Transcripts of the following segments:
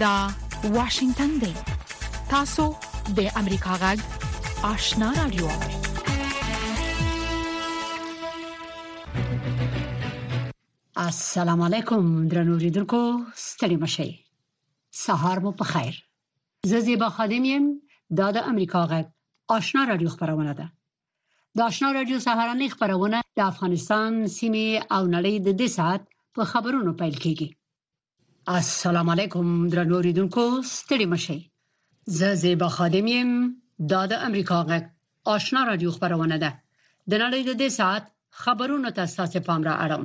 دا واشنگتن دی تاسو د امریکا غږ آشنا رادیو السلام علیکم درنو لیدونکو ستړي مشئ سهار مو په خیر زه زیبا خادم یم دا د امریکا غږ آشنا رادیو خبرونه ده د آشنا رادیو سهارنۍ خبرونه د افغانستان سیمه او نړۍ د دې ساعت په خبرونو پیل کیږي السلام علیکم درنو ریدونکو ستړي مشي زه زیبا خادم یم دا د امریکا غږ آشنا رادیو خبرونه ده د نړۍ د دې ساعت خبرونه تاسو ته پام را اړوم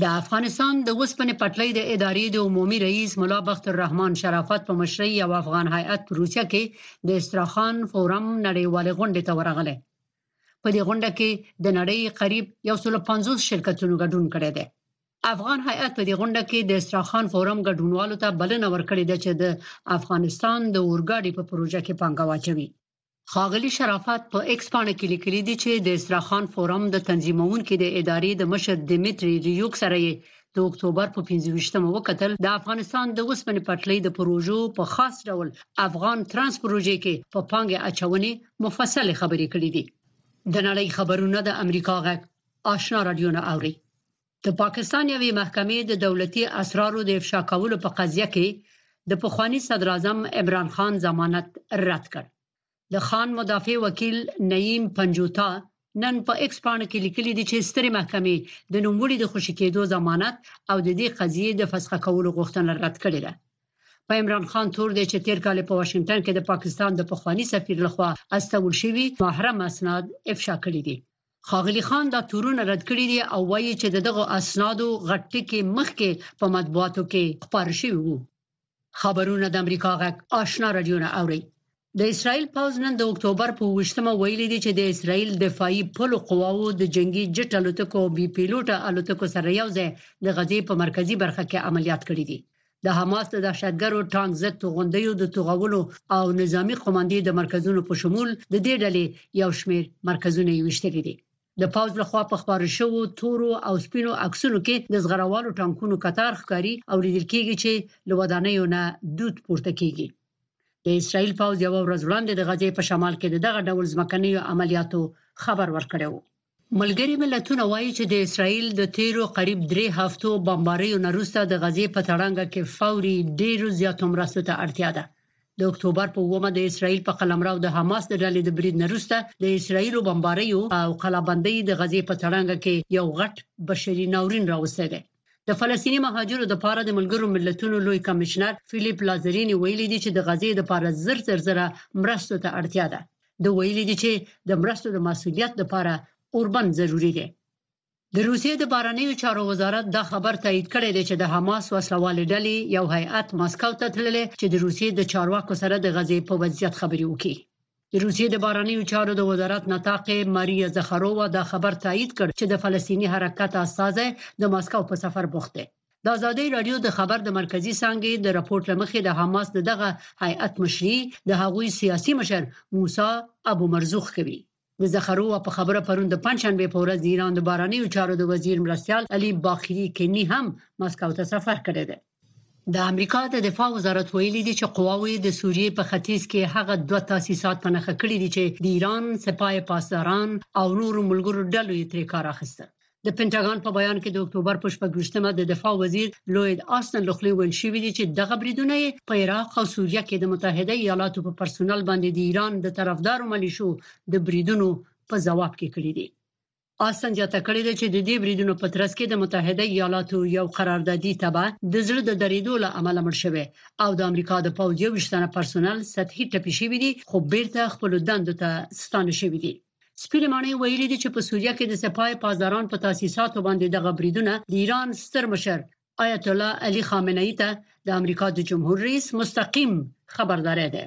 د افغانستان د اوسپنې پټلۍ د ادارې د عمومي رئیس ملا بخت الرحمن شرافت په مشرۍ یو افغان هیئت په روسیه کې د استراخان فورم نړیوالې غونډې ته ورغلی په دې غونډه کې د نړۍ قریب 150 شرکتونو ګډون کړی دی افغان هیئت په دې غونډه کې د استراخان فورم ګډونوالو ته بلنه ورکړې ده چې د افغانستان د اورګاډي په پروژه کې پانګه واچوي ښاغلي شرافت په ایکس پاڼه کې لیکلي دي چې د استراخان فورم د تنظیمونکو د ادارې د مشر دیمتری ریوک سره یې د اکتوبر په 15مه وکتل د افغانستان د وسپنې پټلۍ د پروژو په خاص ډول افغان ترانس پروژې کې په پانګې اچونې مفصل خبرې کړې دي د نړۍ خبرونه د امریکا غږ آشنا رادیو نه اوري د پاکستان یوې محکمې د دولتي اسرارو د افشا کولو په قضیه کې د پخواني صدراعظم عمران خان ضمانت رد کړ. د خان مدافع وکیل نعیم پنجوتا نن په ایکس پاڼه کې لیکلي دي چې سترې محکمې د نوموړي د خوشی کېدو ضمانت او د دې قضیې د فسخ کولو غوښتنه رد کړې ده. په عمران خان تور دی چې تیر کال په واشنگټن کې د پاکستان د پخوانی سفیر لخوا استول شوی محرم اسناد افشا کړی دي ښاغلي خان دا تورونه رد کړي دي او وایي چې دغه اسنادو غټ ټکی مخکې په مطبوعاتو کې خبر شوی وو خبرونه د امریکا غږ آشنا رادیو نه اوري د اسرایل پوز نن د اکتوبر په 28مه ویلي دي چې د اسرایل دفاعي پلو قواو د جنگي جټ الوتکو او بي پیلوټه الوتکو سره یو ځای د غزې په مرکزی برخه کې عملیات کړي دي د حماس د دهشتګرو ټانک ضد توغندیو د توغولو او نظامی قوماندې د مرکزونو په شمول د دې ډلې یو شمیر مرکزونه یې وشتلې دي د پوز لخوا په خبر شو تورو او سپینو عکسونو کې د زغروالو ټانکونو قطار ښکاری او لیدل کېږي چې لوادانیو نه دود پورته کیږي د اسرایل پوز یو ورځ وړاندې د غزې په شمال کې دغه ډول ځمکنیو عملیاتو خبر ورکړی وو ملګري ملتونه وایي چې د اسرایل د تیرو قریب درې هفتو بمباریو نه وروسته د غزې په تړانګه کې فوري ډیرو زیاتو مرستو ته اړتیا ده د اکتوبر په ومه د اسرایل په قلمرو د حماس د ډلې د برید نروسته د اسرایل بمباریو او قلابندۍ د غزې په تړانګه کې یو غټ بشري ناورین راوستي دی د فلسطیني مهاجرو د پاره د ملګرو ملتونو لوی کمشنر فیلیپ لازرینی ویلي دي چې د غزې د پاره زر زر زره مرستو ته اړتیا ده د ویلي دي چې د مرستو د مسولیت د پاره اوربن ضروری دی د روسیې د بارنیو چارو وزارت دا خبر تایید کړی دی چې د حماس وسلواله ډلې یو هیئت مسکو ته تللی چې د روسیې د چارواکو سره د غزې په وضعیت خبرې وکړي د روسیې د بارنیو چارو د وزارت نطاقې ماریا زخرووا دا خبر تایید کړ چې د فلسطیني حرکت استازی د مسکو په سفر بوخت دی د ازادۍ راډیو د خبر د مرکزی څانګې د رپورټ لمخې د حماس د دغه هیئت مشري د هغوی سیاسي مشر موسی ابو مرزوق کوي د زخرووا په خبره پرون د پنځشنبه په ورځ د ایران د بارنیو چارو د وزیر مرستیال علي باقری کنی هم مسکو ته سفر کړی دی د امریکا د دفاع وزارت ویلي دي چې قواوو یې د سوریې په ختیځ کې هغه دوه تاسیسات په نښه کړي دي چې د ایران سپاه پاسداران او نورو ملګرو ډلو یې ترې کار اخیسته د پنټاګون په بیان کې د اکتوبر په شپږمه د دفاع وزیر لوید آستن لخلې ویل شوې دي چې دغه بریدونه په عراق او سوریه کې د متحده ایالاتو په پرسونل باندې د ایران د طرفدارو ملیشو د بریدونو په جواب کې کړې دي آستن زیاته کړې ده چې د دې بریدونو په ترڅ کې د متحده ایالاتو یو قراردادي تبع د زړه د درېدو له امله مړ شوی او د امریکا د پوځ یو ویشت تنه پرسونل سطحي ټپي شوي دي خو بیرته خپل دندو ته ستانه شوي دي سپینې ماڼۍ ویلي دي چې په سوریه کې د سپاه پاسداران په تاسیساتو باندې دغه بریدونه د ایران ستر مشر آیت الله علي خامنه ای ته د امریکا د جمهور رئیس مستقیم خبرداری دی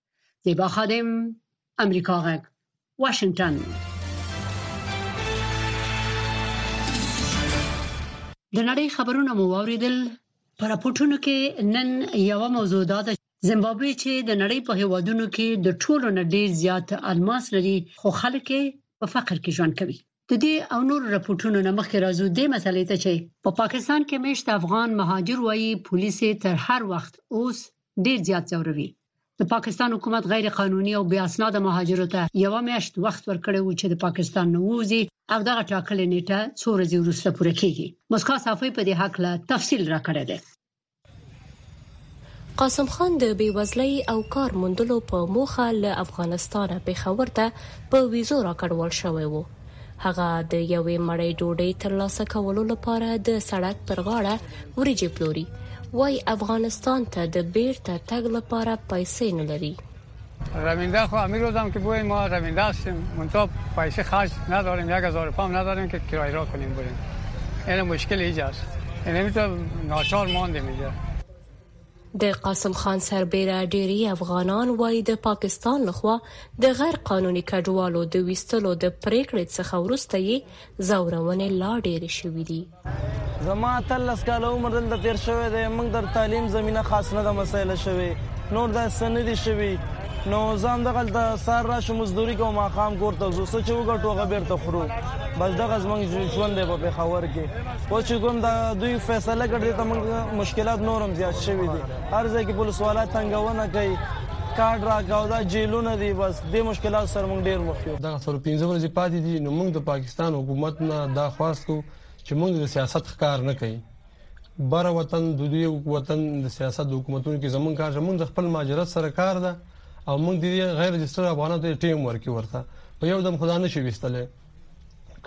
زیبا خادم امریکا غږ واشنگتن د نړۍ خبرونه مو واوریدل په راپورټونو کې نن یو موضوع دا ده زیمبابوې چې د نړۍ په هیوادونو کې د ټولو نه ډیر زیات الماس لري خو خلک په فقر کې ژوند کوي د دې او نور رپورټونو نه مخکې راځو د مسلې ته چې په پاکستان کې مشت افغان مهاجر وایي پولیس تر هر وخت اوس ډیر زیات ځوروي د پاکستان حکومت غیر قانوني او بیا اسناد مهاجرو ته یو میاشت وخت ورکړی و چې د پاکستان نه ووزي او دغه ټاکلې نیټه څو ورځې وروسته پوره کیږي مسکا صافی په دې حق لا تفصیل راکړی دی قاسم خان د بېوزلۍ او کار موندلو په موخه له افغانستانه پېښور ته په ویزو راکډوال شوی و. هغه د یوې مړۍ ډوډۍ ترلاسه کولو لپاره د سړک پر غاړه وریجې پلوري. وای افغانستان ته د بیرته تګ لپاره پیسې نه لري. رمینده خو همین روز هم که بویم ما رمینده هستیم منتها پیسه خرج نداریم یک هزار پام نداریم که کرایه را کنیم بریم این مشکل ایجاست این یعنی تو ناچار ماندیم اینجا د قاسم خان سربېره ډېری افغانان وایي د پاکستان لخوا د غیر قانوني کډوالو د ویستلو د پریکړې څخه وروسته یې زورونې لا ډېرې شوې دي زما اتلس کاله عمر دلته تېر شوی دی، موږ تر تعلیم زمینه خاص نه ده مسئله شوې، نور داسې څه نه دي شوي، نو زه همدغلته سهار راشو مزدوري کوو ماښام کور ته ځو، څه چې وګټو هغه بېرته خورو، بس دغه زموږ ژوند دی په پېښور کې، اوس چې کوم دا دوی فیصله کړې دې ته موږ مشکلات نور هم زیات شوي دي، هر ځای کې پولیس والا تنګونه کوي، کارډ راکه او دا جېلونه دي، بس دې مشکلاتو سره موږ ډېر مخ یو. دغه سره پنځه ورځې پاتې دي، نو موږ د پاکستان. پاکستان حکومت نه دا خواست کو چې موږ د سیاست ښکار نه کوي بر وطن د دوی وطن د سیاست د حکومتونو کې زمونږ کار زمونږ خپل ماجرت سره کار ده او موږ د غیر رجستر افغانانو ته ټیم ورکی ورته په یو دم خدا نشي وستلې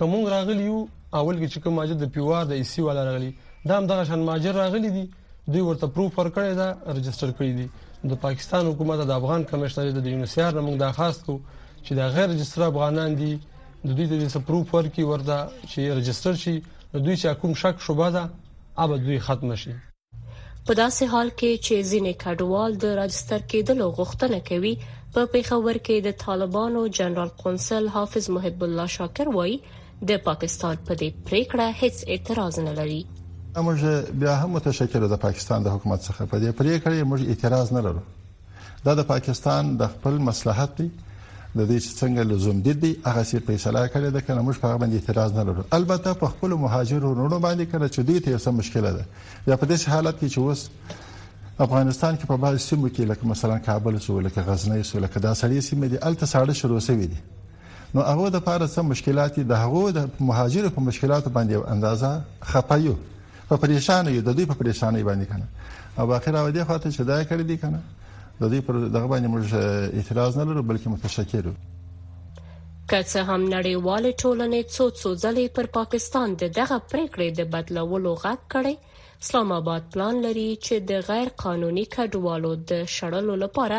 کوم راغلی یو اول کې چې کوم ماجر د پیوار د ایسی والا راغلی دا هم دغه شان ماجر راغلی دي دوی ورته پروف ورکړی دا رجستر کړی دي د پاکستان حکومت د افغان کمشنر د یونسیار موږ دا خاص کو چې د غیر رجستر افغانان دي د دوی ته د سپروف ورکی ورته چې رجستر شي د دوی چې کوم شک شوبه ده اوبه دوی ختم شي په داسې حال کې چې ځینې کډوال د راجستر کېدلو غوښتنه کوي په پیښور کې د طالبانو جنرال قونسل حافظ محب الله شاکر وایي د پاکستان په دې پریکړه هیڅ اعتراض نه لري موږ بیا هم متشکر د پاکستان د حکومت څخه په دې پریکړه موږ اعتراض نه لرو دا د پاکستان د خپل مصلحت دی د دې چې څنګه لزوم دي دي هغه سي فیصله کړې ده کنه موږ په هغه باندې اعتراض نه لرو البته په خپل مهاجر ورونو باندې کړه چې دوی ته څه مشکل ده یا په دې حالت کې چې اوس افغانستان کې په بعض سیمو کې لکه مثلا کابل سو لکه غزنی سو لکه دا سړې سیمې دي الته ساړه شروع شوې دي نو هغه د پاره څه مشکلات دي د هغه د مهاجر په مشکلات باندې اندازا خپایو په پریشان یو د دوی په پریشانې باندې کنه او باقی راو دي خاطر چې دا کړی دي کنه د دوی پر دغه باندې موږ اعتراض نه لرو بلکې متشکر یو که څه هم نړیوالې ټولنې څو څو ځلې پر پاکستان د دغه پریکړې د بدلولو غږ کړي اسلام آباد پلان لري چې د غیر قانوني کډوالو د شړلو لپاره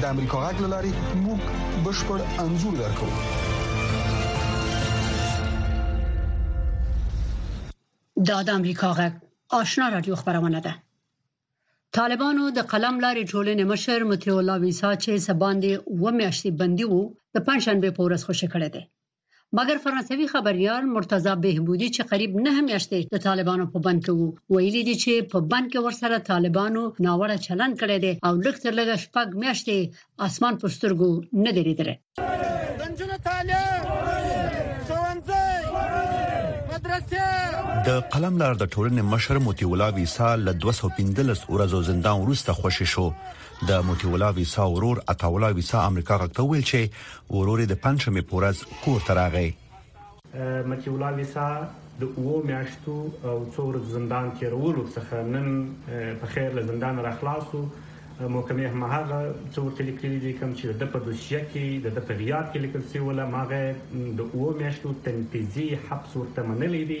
د امریکا غږ لاري موږ بشپړ انزور درکو دا د امریکا غږ آشنا رادیو خبرونه ده طالبانو د قلم لارې ټولنې مشر مطیع الله ویسا چې سباندې و میاشتې بندي وو د پنځشنبه په ورځ خوشی کړی دی مګر فرانسوي خبریال مرتضی بهبودي چې قریب نهه میاشتې د طالبانو په بند کې وو، ویلي دي چې په بند کې ورسره طالبانو ناوړه چلند کړی دی او لږ تر لږه شپږ میاشتې یې اسمان پر سترګو نه دی لیدلی. د قلم لار د ټولنې مشر موتی الله ویسا له 215 ورځو زندان وروسته خوشی شو د موتی الله ویسا ورور عطا الله ویسا امریکا غږ ته ویل چې ورور د پنځمې پورز کور ته راغی مکی الله ویسا د اوو میاشتو او څو ورځو زندان تیرولو څخه نن په خیر له زندان را خلاصو محکمې هم هغه څه ورته لیکلي دي کوم چې د په دوسیه کې د د په غیاب کې لیکل شوی ول هغه د اوو میاشتو تنفیذي حبس ورته منلی دی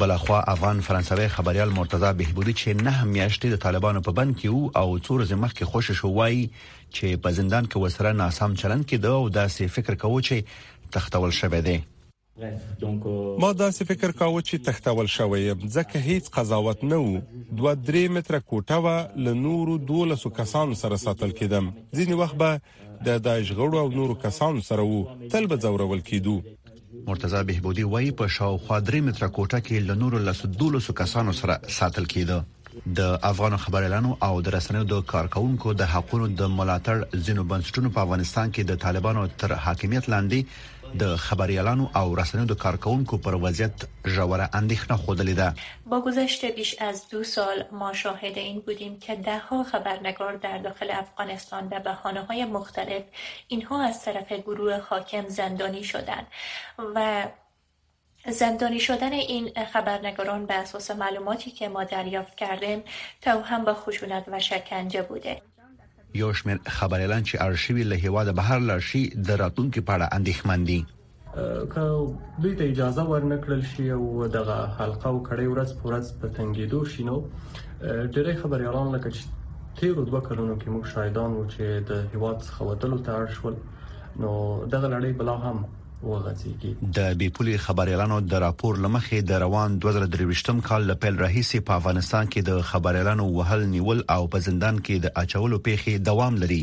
بلخوا افغان فرانسوی خبریال مرتضی بهبودي چې نه میاشتې د طالبانو په بند کې وو او څو ورځې مخکې خوشې شو وایي چې په زندان کې وسره ناسم چلند کېده او داسې فکر کوو چې تختول شوی دی ما داسې فکر کاوه چې تختول شوی یم ځکه هیڅ قضاوت نه وو دوه درې متره کوټه وه له نورو دولسو کسانو سره ساتل کېدم ځینې وخت به د داعش غړو او نورو کسانو سره وو تل به ځورول کېدو مرتضی بهبودي وايي، په شاوخوا درې متره کوټه کې له نورو لس دولسو کسانو سره ساتل کېده. د افغان خبریالانو او د رسنیو د کارکونکو د حقونو د ملاتړ ځینو بنسټونو په افغانستان کې د طالبانو تر حاکمیت لاندې د خبریالانو او رسنیو د کارکونکو پر وضعیت ژوره اندېښنه ښودلې ده. با گذشت بیش از دو سال ما شاهد این بودیم که دهها خبرنگار در داخل افغانستان به بهانههای مختلف اینها از طرف گروه حاکم زندانی شدند و زندانی شدن این خبرنگاران به اساس معلوماتی که ما دریافت کردیم توهم و خشونت و شکنجه بوده یو شمېر خبریالان چې اړ شوي له هېواده بهر لاړ شي د راتلونکي په اړه اندېښمن دي که دوی ته اجازه ورنکړل شي او دغه حلقه او کړۍ ورځ په ورځ په تنګېدو شي نو ډېری خبریالان لکه چې تیرو دوه کلونو کې موږ شاهدان وو چې د هیواد څخه وتلو ته اړ شول نو دغه لړۍ بلا هم وغځیږي د بیپولي خبريالانو د راپور لمخې د روان 2023م کال له پیل راهیسې په افغانستان کې د خبريالانو وهل نیول او په زندان کې د اچولو پیښې دوام لري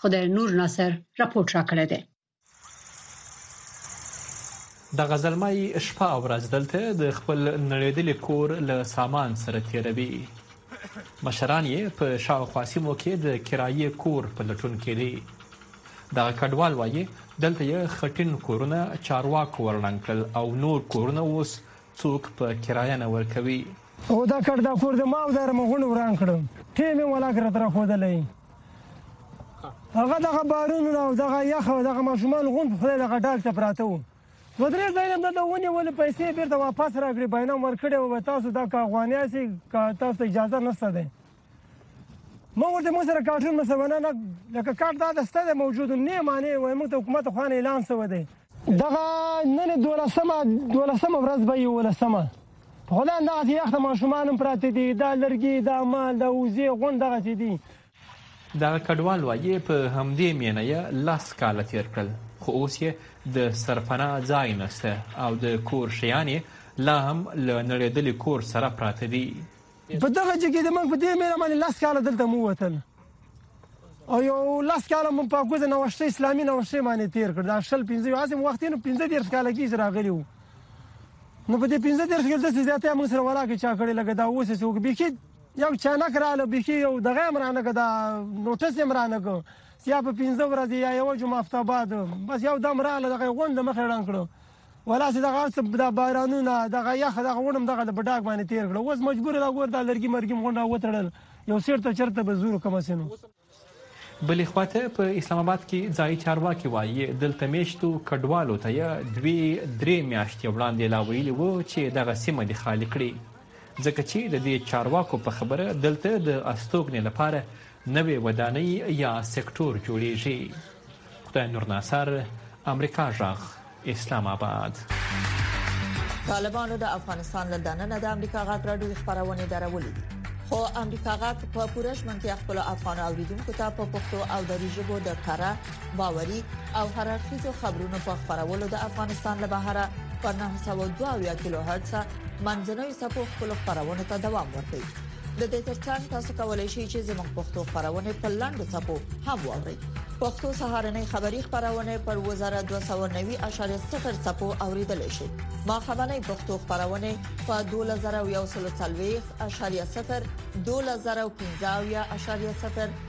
خدای نور ناصر رپورټ راکړی دی. د غزلمای شپه او ورځ دلته د خپل نړېدلي کور له سامان سره تېروي. مشران یې په شاوخوا سیمو کې د کرایې کور په لټون کې دي. دغه کډوال وایي دلته یې خټین کورونه چارواکو ورړنګ کړل او نور کورونه اوس څوک په کرایه نه ورکوي. او دا کټ دا کور د ما او د ارمغونو وران کړ ټی مې ولاک را ترخودلی هغه دغه بارونو نه او دغه یخ او دغه ماشومان غون په خدای دغه ډاک ته پراته وو دوه درې ځایونه هم دلته ونیول پیسې بیرته واپس راکړي بینم ورکړی و تاسو دا که افغانیاسي که تاسو ته اجازه نشته دی مونږ ورته مو سره کارټون مسونه نه لکه کار دا دسته ده موجود نه معنی وای مونږ ته حکومت خوانه اعلان سو دی دغه نن دولسمه دولسمه ورځ به یو ولسمه خدا دا چې یخت ماشومان پراته دي دا لرګي دا مال دا وزي غون دغه سي دي دا کډوال وایي په همدې مینه یې لاس کاله تیر کړل خو اوس یې د سرپناه ځای نشته او د کور شیان لا هم له نړېدلي کور سره پراته دي په دغه ځای کې د موږ په دې مېله باندې لس کاله دلته مو وتل او یو لس کاله مو په کوزه نوښت اسلامي نوښت باندې تیر کړ دا شل 15 واسه مو وخت نو 15 ډیر کاله کې راغلی وو نو په دې 15 ډیر کې د زیاته موږ سره ولاګه چا کړی لګه دا اوس څوک بيخي یو چا نه کړاله بيخي یو دغه امرانه کدا نوټس امرانه کو یا په 15 ورځې یا یو جمعه هفته بعد بس یو دم رااله دغه غوند مخ رڼ کړو ولا سي دغه سب د بارانونه دغه یخ دغه ونم دغه د بډاګ باندې تیر کړو اوس مجبور دا ګور دا لرګي مرګي مونږ را وتړل یو سیر ته چرته به زور کوم سينو بلې خواته په اسلام آباد کې ځایي چارواکي وایي دلته میشتو کډوالو ته یې دوې درې میاشتې وړاندې لا ویلي وو چې دغه سیمه دې خالي کړي ځکه چې د دې چارواکو په خبره دلته د استوګنې لپاره نوې ودانۍ یا سکټور جوړیږي خدای نور ناصر امریکا غږ اسلام آباد طالبانو د افغانستان له دننه د امریکا غږ راډیو خبرونه درولې دي خو امریکا غږ په پوره ژمنتیا خپل افغان اوریدونکو ته په پښتو او دری ژبه د کره باوري او هررخیزو خبرونو په خبرولو د افغانستان له بهره په 902 کیلو هرتز منځنوي سپو خپل خبرونه ته دوام ورکړي د دې ترڅنګ تاسو کولی شئ چې زموږ پښتو خبرونه په لاندو ټکو هم واورئ پښتو سهارنې خبری خبرونه پر وزارت 290.0 ټکو اوریدل شي ما خبرنې پښتو خبرونه په 2040.0 2015.0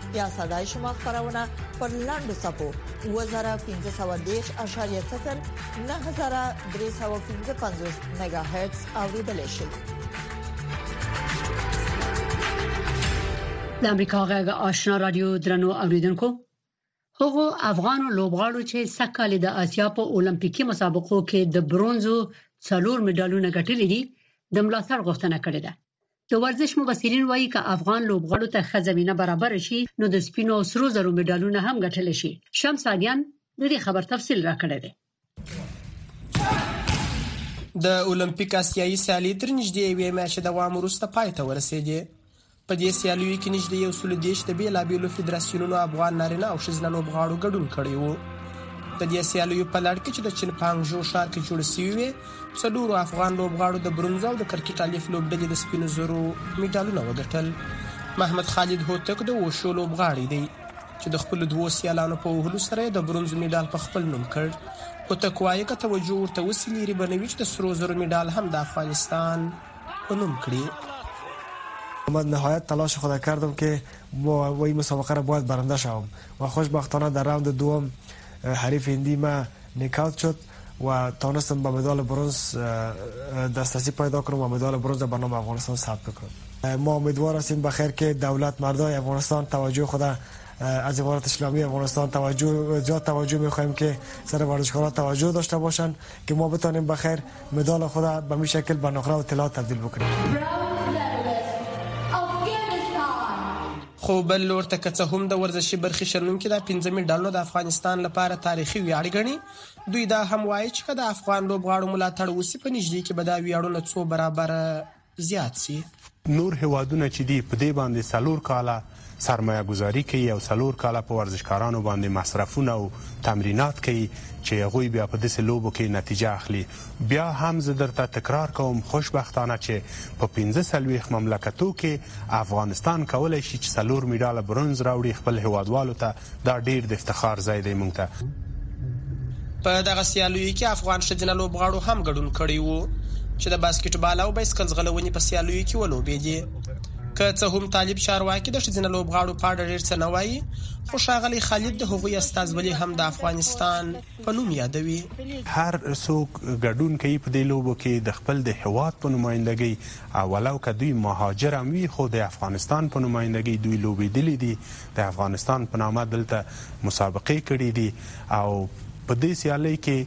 یا صداي شما خبرونه پر لاندو صفو 2015.0 9315 میگا هرتز اوریدل شي د امریکا غږ آشنا رادیو درنو اوریدونکو هغه افغانو لوبغاړو چې سکهاله د اسیا په اولمپیکي مسابقو کې د برونزو څلور مډالونه ګټلي دي د ملاتړ غوښتنه کړې ده د ورزش مبصرین وایي که افغان لوبغاړو ته ښه زمينه برابر شي نو د سپینو او سرو زرو مډالونه هم ګټل شي شمس عادیان د دې خبر تفصیل راکړی دی د اولمپیک اسیایي سیالۍ تر نږدې یوې میاشتې دوام وروسته پای ته ورسېدې په دې سیالیو کې نږدې یو سلو دېرش د بېلابېلو فدراسیونونو افغان نارینه او ښځینه لوبغاړو ګډون کړی و په دې سیالیو په لړ کې چې د چین په هنګژو ښار کې جوړې شوې وې څلورو افغان لوبغاړو د برونز او د کرکټ الف لوبډلې د سپینو زرو میډالونه وګټل محمد خالد هوتک د وشو لوبغاړی دی چې د خپل دوو سیالانو په وهلو سره د برونز میډال په خپل نوم کړ او تکوایې که توجه ورته وسی لیری بنوي چې د سرو زرو میډال هم د افغانستان په نوم کړي من نهایت تلاش خود کردم که با وی مسابقه را باید برنده شوم و خوشبختانه در راوند دوم حریف هندی ما نکات شد و توانستم به مدال برنز دسترسی پیدا کنم و مدال برنز به نام افغانستان ثبت کنم ما امیدوار هستیم بخیر که دولت مردای افغانستان توجه خود از امارت اسلامی افغانستان توجه زیاد توجه میخوایم که سر ورزشکارا توجه داشته باشند که ما بتانیم بخیر مدال خود به می شکل به نقره و طلا تبدیل بکنیم خو بل لور ته که څه هم د ورزشي برخې شنونکي دا پنځمې ډلو د افغانستان لپاره تاریخي ویاړ ګڼي دوی دا هم وایي چې که د افغان لوبغاړو ملاتړ وشي په نږدې کې به دا ویاړونه څو برابره زیات شي. نور هېوادونه چې دي په دې باندې څلور کاله سرمایه ګذاري کوي او څلور کاله په ورزشکارانو باندې مصرفونه او تمرینات کوي چې هغوی بیا په داسې لوبو کې نتیجه اخلي بیا هم زه درته تکرار کوم خوشبختانه چې په پنځه څلوېښت مملکتو کې افغانستان کولی شي چې څلور میډاله برونز راوړي خپل هېوادوالو ته دا ډیر دافتخار ځای دی مونږ ته. په دغه سیالیو کې افغان ښځینه لوبغاړو هم ګډون کړی وو چې د باسکیټبال او بایسکل ځغلونې په سیالیو کې ولوبیدې. که څه هم طالب چارواکي د ښځینه لوبغاړو په اړه ډیر څه نه وایي خو ښاغلی خالد د هغوی استازولي هم د افغانستان په نوم یادوي. هر څوک ګډون کوي په دې لوبو کې د خپل د هیواد په نمایندګۍ ولو که دوی مهاجر هم وي خو د افغانستان په نمایندګۍ دوی لوبیدلي دي د افغانستان په نامه دلته مسابقې کړې دي او په دې سیالۍ کې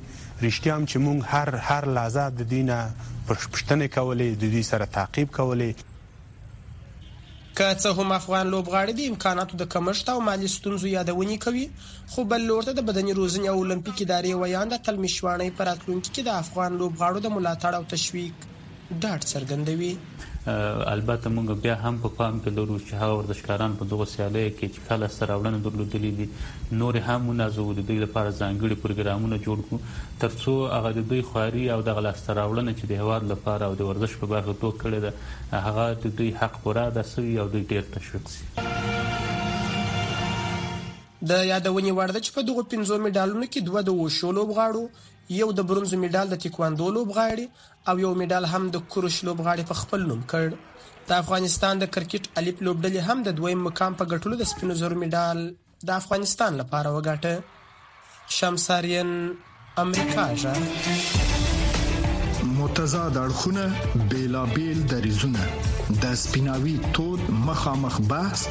رښتیا هم چې موږ هر هر لحظه د دوی نه پوښتنې کولې، د دوی سره تعقیب کولې. که څه هم افغان لوبغاړي د امکاناتو د کمښت او مالي ستونزو یادونې کوي، خو بل لور ته د بدني روزنې او المپیک ادارې ویاند اتل مشواڼی په راتلونکي کې د افغان لوبغاړو د ملاتړ او تشویق ډاډ څرګندوي. البته موږ بیا هم په پام کې لرو چې هغه ورزشکاران په دغو سیالیو کې چې ښه لاسته راوړنه درلودلي دي نور یې هم ونازوو، د دوی لپاره ځانګړي پروګرامونه جوړ کړو ترڅو هغه د دوی خواري او دغه لاسته راوړنه چې د هېواد لپاره او د ورزش په برخه دوی کړې ده هغه د دوی حق پوره ادا شوي او دوی ډېر تشویق شي. د یادونې وړ ده چې په دغو پنځو مډالونو کې دوه د وشو لوبغاړو، یو د برونزو مډال د تیکواندو لوبغاړي او یو مډال هم د کروش لوبغاړي په خپل نوم کړ. د افغانستان د کرکټ الیف لوبډلې هم د دویم مقام په ګټلو د سپینو زرو مډال د افغانستان لپاره وګاټه. شمس آرین، امریکا غږ. متضاد اړخونه بیلابیل دریزونه د سپیناوي تود مخامخ بحث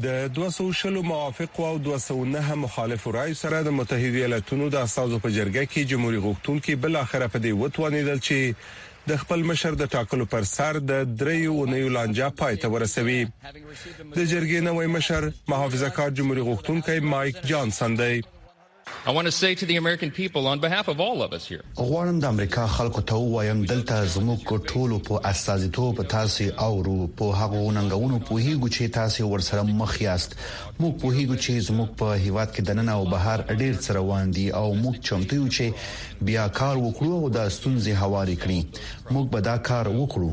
د دوه سوه شلو موافقو او دوه سوه نهه مخالفو رایو سره د متحدو ایالتونو د استازو په جرګه کې جمهوري غوښتونکي بالاخره په دې وتوانېدل چې د خپل مشر د ټاکلو پر سر د درېیو اونیو لانجه پای ته ورسوي. د جرګې نوی مشر محافظه کار جمهوري غوښتونکی مایک جانسن دی. غواړم د امریکا خلکو ته ووایم دلته زموږ ټولو په استازیتوب تاسو اورو په هغو ننګونو پوهیږو چې تاسو ورسره مخ یاست موږ پوهیږو چې زموږ په هیواد کې دننه او بهر ډیر څه روان دي او موږ چمتو یو چې بیا کار وکړو او دا ستونزې هوارې کړي موږ به دا کار وکړو.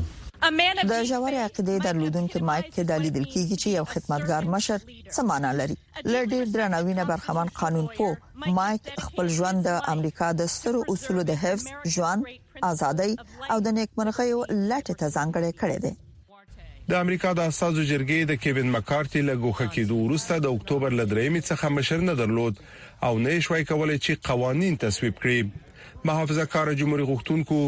د ژورې عقیدې درلودونکي مایک کې دا لیدل کیږي چې یو خدمتګار مشر څه مانا لري. له ډیر درناوي نه برخمن قانون پو مایک خپل ژوند د امریکا د سترو اصولو د حفظ ژوند ازادۍ او د نیکمرغۍ لټه ته ځانګړی کړی دی د امریکا د استازو جرګې د کیوین مکارتي له ګوښه کېدو وروسته د اکتوبر له درېیمې څخه مشر نه درلود او نه یې شوای کولای چې قوانین تصویب کړي محافظه کار جمهوریت غوښتونکو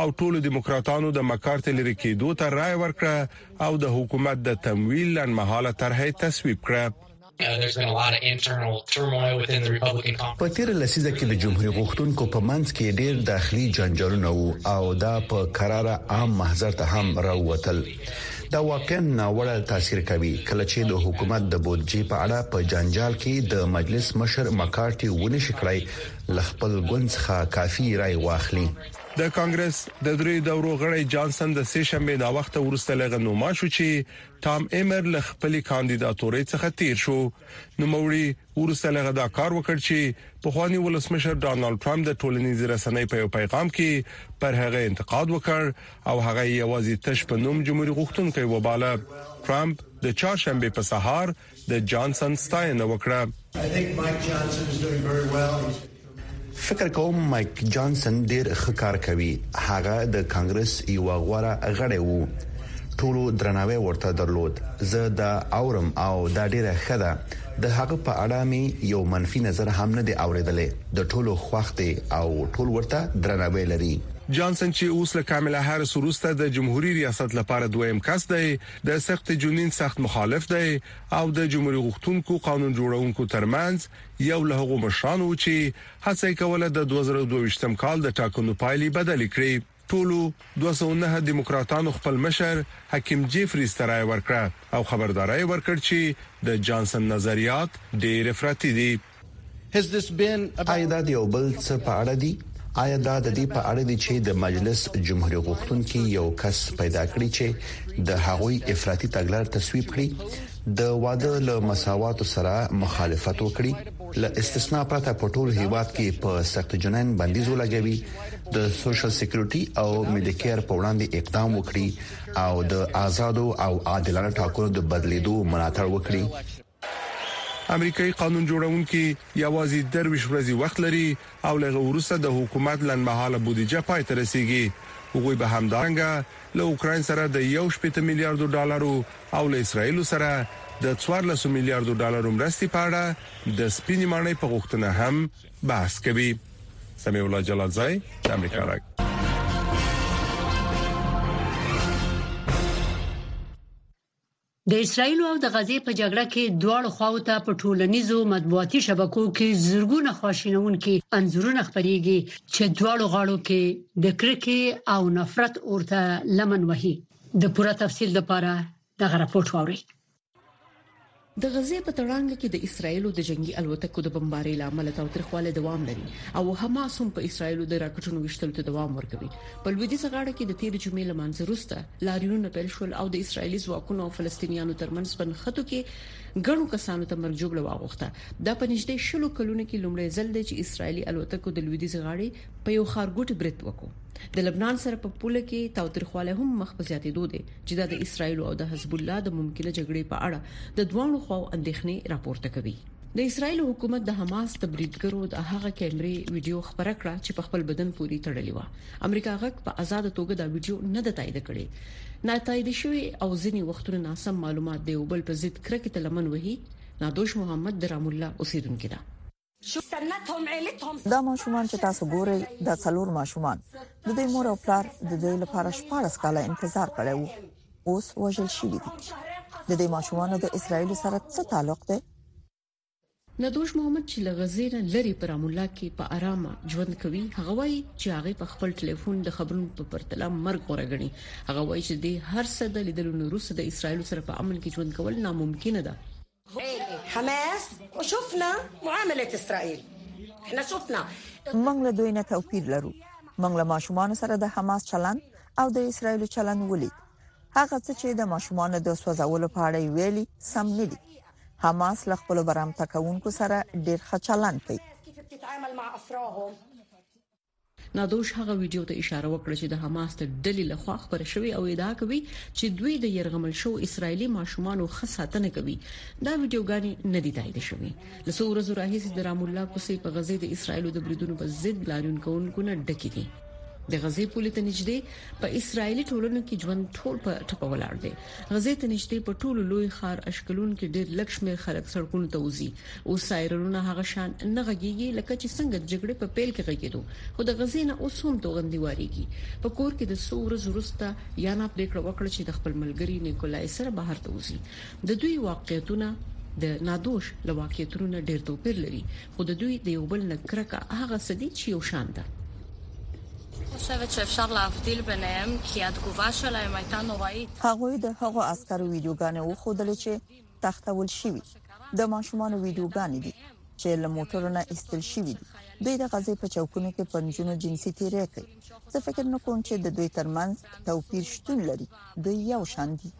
او ټولو دیموکراتانو د مکارتې لرې کېدو ته رای ورکړه او د حکومت د تمویل لنډمهاله طرحه یې تصویب کړه. په تیر لسیزه کې د جمهوریت غوښتونکو په منځ کې ډیر داخلي جنجالونه وو او دا په قرار عام محضر ته هم راووتل دا واقعا ناوړه تاثیر کوي کله چې د حکومت د بودجې په اړه په جنجال کې د مجلس مشر مکارتي ونشي کړای لخپل ګوند څخه کافي رای واخلي د کانګرس د درې دورو غړی جانسن د سې شنبې ناوخته وروسته له هغه نوما شو چې ټام ایمر له خپلې کاندیداتورۍ څخه تیر شو نوموړي وروسته له هغه دا کار وکړ چې پخوانی ولسمشر ډانلډ ټرمپ د ټولنیزې رسنۍ په یو پیغام کې پر هغه انتقاد وکړ او هغه یوازې تش په نوم جمهوریت غوښتونکو وباله ټرمپ د چهارشنبې په سهار د جانسن ستاینه وکړه. فکر کوم مایک جانسن ډیر ښه کار کوي. هغه د کانګرس یو غوره غړی وو. ټولو درناوی ورته درلود. زه دا اورم او دا ډیره ښه ده. د هغه په اړه مې یو منفي نظر هم نه دی اوریدلی. د ټولو خوښ دی او ټول ورته درناوی لري. جانسن چې اوس له کاملا هارس وروسته د جمهوري ریاست لپاره دویم کس دی، د سخت جنین سخت مخالف دی او د جمهوري غوښتونکو قانون جوړونکو ترمنځ یو له هغو مشرانو و چې هڅه یې کوله د 2022 کال د ټاکنو پایلې بدلې کړي. ټولو 209 دیموکراتانو خپل مشر حکیم جیفریز ته رایه ورکړه او خبرداری یې ورکړ چې د جانسن نظریات ډېر افراطي دي. ایا دا د یو بل څه په اړه دي؟ ایا دا د دې په اړه دي چې د مجلس جمهوري غوښتونکي یو کس پیدا کړي چې د هغوی افراطي تګلاره تصویب کړي، د واده له مساواتو سره مخالفت وکړي، له استثنا پرته په ټول هیواد کې په سقط جنین بندیز ولګوي، د سوشل سکیورټي او میډیکیر په وړاندې اقدام وکړي او د ازادو او عادلانه ټاکنو د بدلیدو ملاتړ وکړي؟ امریکايي قانون جوړونکي یوازې درویشت ورځې وخت لري او له هغه وروسته د حکومت لنډمهاله بودیجه پای ته رسیږي. هغوی به همدارنګه له اوکراین سره د یو شپېته میلیاردو ډالرو او له اسراییلو سره د څوارلسو میلیاردو ډالرو مرستې په اړه د سپینې ماڼۍ په غوښتنه هم بحث کوي. سمیع الله جلالزی، د امریکا غږ. د اسراییلو او د غزې په جګړه کې دواړو خواوو ته په ټولنیزو مطبوعاتي شبکو کې زرګونه خواشینونکي انځورونه خپرېږي چې دواړو غاړو کې د کرکې او نفرت اور ته لمن وهي. د پوره تفصیل لپاره دغه راپور واورئ. د غزې په تړانګه کې د اسرایل د جنگي الوتکو د بمبارۍ له امله تاوتریخوالی دوام لري او حماس هم په اسرایل د راکټونو وشتلو ته دوام ورکوي په لویدیځ غاړه کې د تیر جمعې لمانځه وروسته لاریونونه پیل شول او د اسرایلی ځواکونو او فلسطینیانو ترمنځ په نښتو کې ګڼو کسانو ته مرګ جوړه واغوښته دا په نږدې شلو کلونو کې لومړی ځل دی چې اسرایلی الوتکو د لویدیځ غاړې په یو خارګوټي برید وکړو د لبنان سره په پوله کې تاوتریخوالی هم مخ په زیاتېدو دی چې دا د اسرایل او د حزب الله د ممکنه جګړې په اړه د دوه خواو اندېښنې راپورته کوي د اسرایل حکومت د حماس د بریدګرو د هغه کیمرې ویډیو خبره کړه چې په خپل بدن پوري تړلې و امریکا غږ په آزاد توګه دا ویډیو نه د تایید کړي نه تایید شوی او ځینی وختونه ناسم معلومات دی او بل په ضد کرکټ لمن وهي نادوش محمد درام الله اوسیدونکو ده دا ماشومان چې تاسو ګورئ دا څلور ماشومان د دې مور او پلار د دې لپاره شپږ کاله انتظار کړی وو اوس وژل شوی دي د دې ماشومان د اسرایل سره څه تعلق دی ندوش محمد چې لغزې نه لري پر امولا کې په آرامه ژوند کوي هغه وایي چې هغه په خپل ټلیفون د خبرونو په پرتله مرګ غوړه غني هغه وایي چې د هر څه د لیدلو نورسته د اسرایل سره په امن کې ژوند کول ناممکن ده موږ له دوی نه توپیر لرو موږ له ماشومان سره د حماس چلند او د اسرایل چلند ولید هغه څه چې د ماشومان د سوځولو په اړه ویلي سم نه دي حماس له خپل برام تکونکو سره ډیر ښه چلند کوي نادوش هغه ویډیو ته اشاره وکړه چې د حماس د ډلې لخوا خبره شوې او ادعا کوي چې دوی د يرغمل شو اسرایلی ماشومانو خه ساتنه کوي دا ویډیوګانې نه دي تایید شوې لسو ورځو راهیسې د رام الله کوسي په غزې د اسرایلو د بریدونو په ضد لاریون کوونکو نه ډکې دي د غزې پولې ته نږدې په اسرایلی ټولنو کې ژوند ټول په ټپه ولاړ دی غزې ته نژدې په ټولو لوی ښار اشکلون کې ډېر لږ شمېر خلک سړکونو ته وځي. اوس سایرنونه هغه شان نه غږېږي لکه چې څنګه د جګړې په پیل کې غږېدو، خو د غزې نه اوس هم توغندي وارېږي. په کور کې د څو ورځو وروسته یانا پرېکړه وکړه چې د خپل ملګري نیکولای سره بهر ته وځي. د دوی واقعیتونه د نادوش له واقعیتونو نه ډېر توپیر لري، خو د دوی د یو بل نه کرکه هغه څه دي چې یو شان ده. هغوی د هغو عسکرو ویډیوګانې وښودلې چې تښتول شوي، د ماشومانو ویډیوګانې دي چې له موټرو نه ایستل شوي دي. دوی د غزې په چوکونو کې پر نجونو جنسي تیری کوي. زه فکر نه کوم چې د دوی ترمنځ توپیر شتون لري، دوی یو شان دي.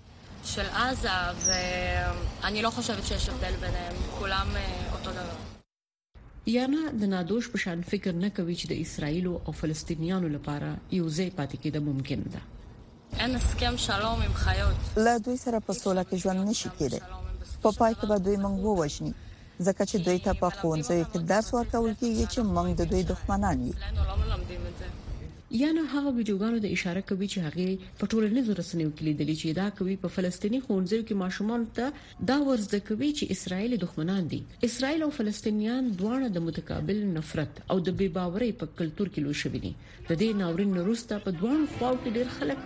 یانه د نادوش په شان فکر نه کوي چې د اسرایل او فلسطینیانو لپاره یو ځای پاتې کېده ممکن ده ان اسکم شلوم ام خیوت لا دوی سره په سوله کې ژوند نشي کېده په پای کې به دوی موږ ووجني ځکه چې دوی ته په ښوونځیو کې درس ورکول کیږي چې موږ د دوی دښمنان یو یا نه هغه ویډیوګانو د اشاره کوي چې هغه په ټولنیزو رسنیو کې لیدل چې دا کوي په فلسطینی ښوونځیو کې ماشومان ته دا ور زده کوي چې اسرائیل دښمنان دي. اسرائیل او فلسطینیان دواړه د متقابل نفرت او د بې باورۍ په کلتور کې لوی شوي دي. د دې ناورین نه وروسته په دواړو خواوو کې ډېر خلک